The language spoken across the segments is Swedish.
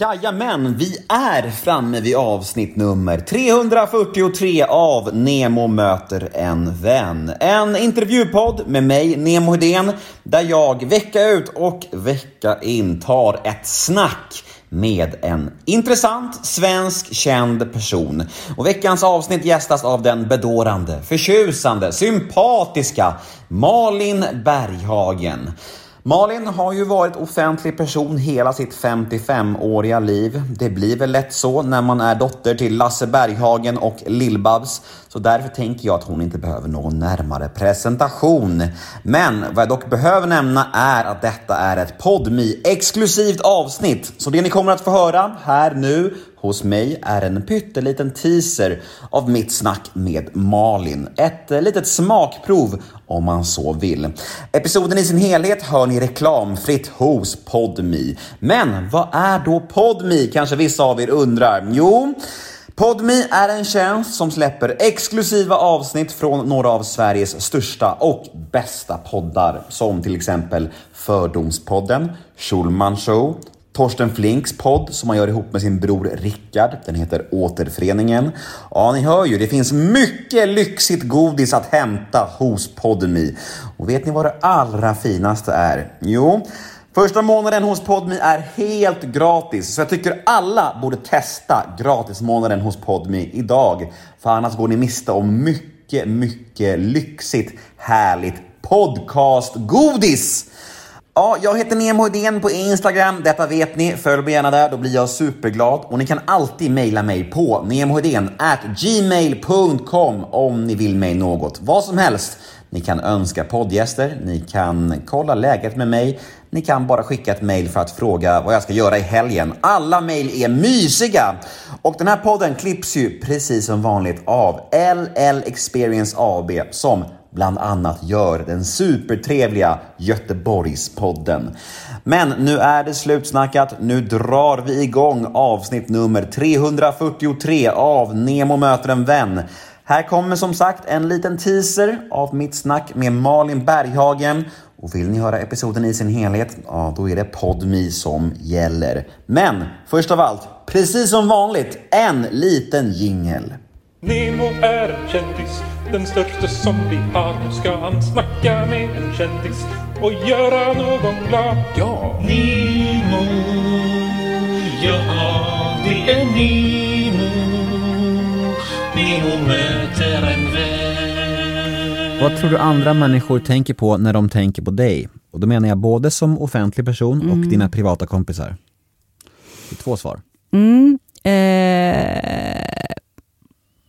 Jajamän, vi är framme vid avsnitt nummer 343 av Nemo möter en vän. En intervjupodd med mig, Nemo Hedén, där jag vecka ut och vecka in tar ett snack med en intressant svensk känd person. Och veckans avsnitt gästas av den bedårande, förtjusande, sympatiska Malin Berghagen. Malin har ju varit offentlig person hela sitt 55-åriga liv. Det blir väl lätt så när man är dotter till Lasse Berghagen och Lill-Babs. Så därför tänker jag att hon inte behöver någon närmare presentation. Men vad jag dock behöver nämna är att detta är ett podmi exklusivt avsnitt. Så det ni kommer att få höra här nu hos mig är en pytteliten teaser av mitt snack med Malin. Ett eh, litet smakprov om man så vill. Episoden i sin helhet hör ni reklamfritt hos Podmi. Men vad är då Podmi kanske vissa av er undrar? Jo, Podmi är en tjänst som släpper exklusiva avsnitt från några av Sveriges största och bästa poddar som till exempel Fördomspodden, Schulman Show, Torsten Flinks podd som han gör ihop med sin bror Rickard. Den heter Återföreningen. Ja, ni hör ju, det finns mycket lyxigt godis att hämta hos Podmi. Och vet ni vad det allra finaste är? Jo, Första månaden hos Podmi är helt gratis, så jag tycker alla borde testa gratismånaden hos Podmi idag. För annars går ni miste om mycket, mycket lyxigt, härligt podcastgodis! Ja, jag heter Nemo Hedén på Instagram. Detta vet ni. Följ mig gärna där, då blir jag superglad. Och ni kan alltid mejla mig på gmail.com om ni vill mig något. Vad som helst. Ni kan önska poddgäster, ni kan kolla läget med mig, ni kan bara skicka ett mejl för att fråga vad jag ska göra i helgen. Alla mejl är mysiga! Och den här podden klipps ju precis som vanligt av LL Experience AB som bland annat gör den supertrevliga Göteborgspodden. Men nu är det slutsnackat. Nu drar vi igång avsnitt nummer 343 av Nemo möter en vän. Här kommer som sagt en liten teaser av mitt snack med Malin Berghagen. Och vill ni höra episoden i sin helhet, ja då är det PodMe som gäller. Men först av allt, precis som vanligt, en liten jingel. Nemo är en kändis, den största som vi har. Nu ska han snacka med en kändis och göra någon glad. Ja! Nemo, ja det är Nemo. Nemo möter en vän. Vad tror du andra människor tänker på när de tänker på dig? Och då menar jag både som offentlig person och dina privata kompisar. Det är två svar. Mm, eh,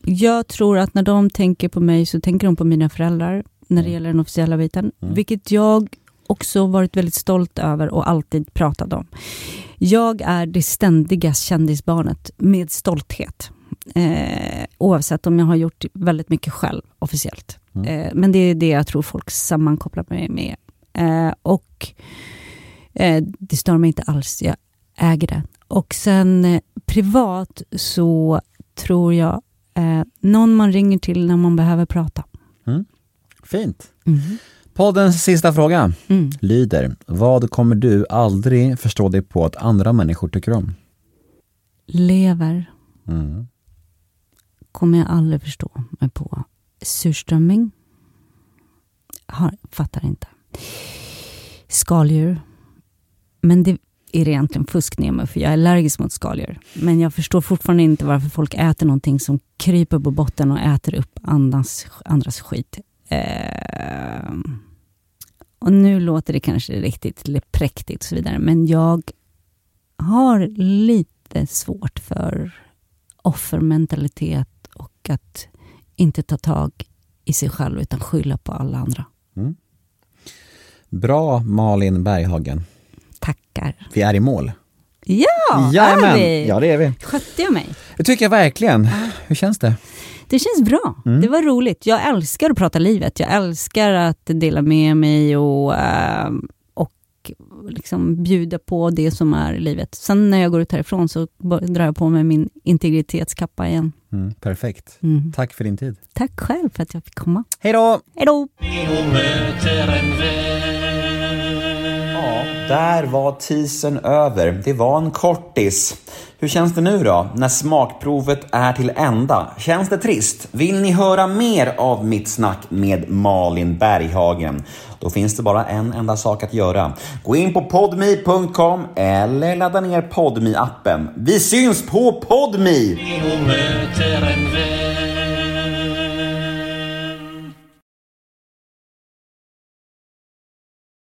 jag tror att när de tänker på mig så tänker de på mina föräldrar när det gäller den officiella biten. Vilket jag också varit väldigt stolt över och alltid pratat om. Jag är det ständiga kändisbarnet med stolthet. Eh, oavsett om jag har gjort väldigt mycket själv officiellt. Eh, men det är det jag tror folk sammankopplar mig med. Eh, och eh, det stör mig inte alls, jag äger det. Och sen eh, privat så tror jag eh, någon man ringer till när man behöver prata. Fint. Poddens sista fråga Mm. lyder, vad kommer du aldrig förstå dig på att andra människor tycker om? Lever Mm. kommer jag aldrig förstå mig på. Surströmming har, fattar inte. Skaldjur. Men det är egentligen fusk ner mig, för jag är allergisk mot skaldjur. Men jag förstår fortfarande inte varför folk äter någonting som kryper på botten och äter upp andras, andras skit. Eh, och nu låter det kanske riktigt präktigt och så vidare, men jag har lite svårt för offermentalitet och att inte ta tag i sig själv utan skylla på alla andra. Bra Malin Berghagen. Tackar. Vi är i mål. Ja, Jajamän. är vi? Ja det är vi. Skötte jag mig? Det tycker jag verkligen. Hur känns det? Det känns bra. Det var roligt. Jag älskar att prata livet. Jag älskar att dela med mig och, eh, och liksom bjuda på det som är livet. Sen när jag går ut härifrån så drar jag på mig min integritetskappa igen. Mm, perfekt. Mm. Tack för din tid. Tack själv för att jag fick komma. Hej då! Hej då! Där var teasern över. Det var en kortis. Hur känns det nu då, när smakprovet är till ända? Känns det trist? Vill ni höra mer av mitt snack med Malin Berghagen? Då finns det bara en enda sak att göra. Gå in på podme.com eller ladda ner podme appen Vi syns på podme!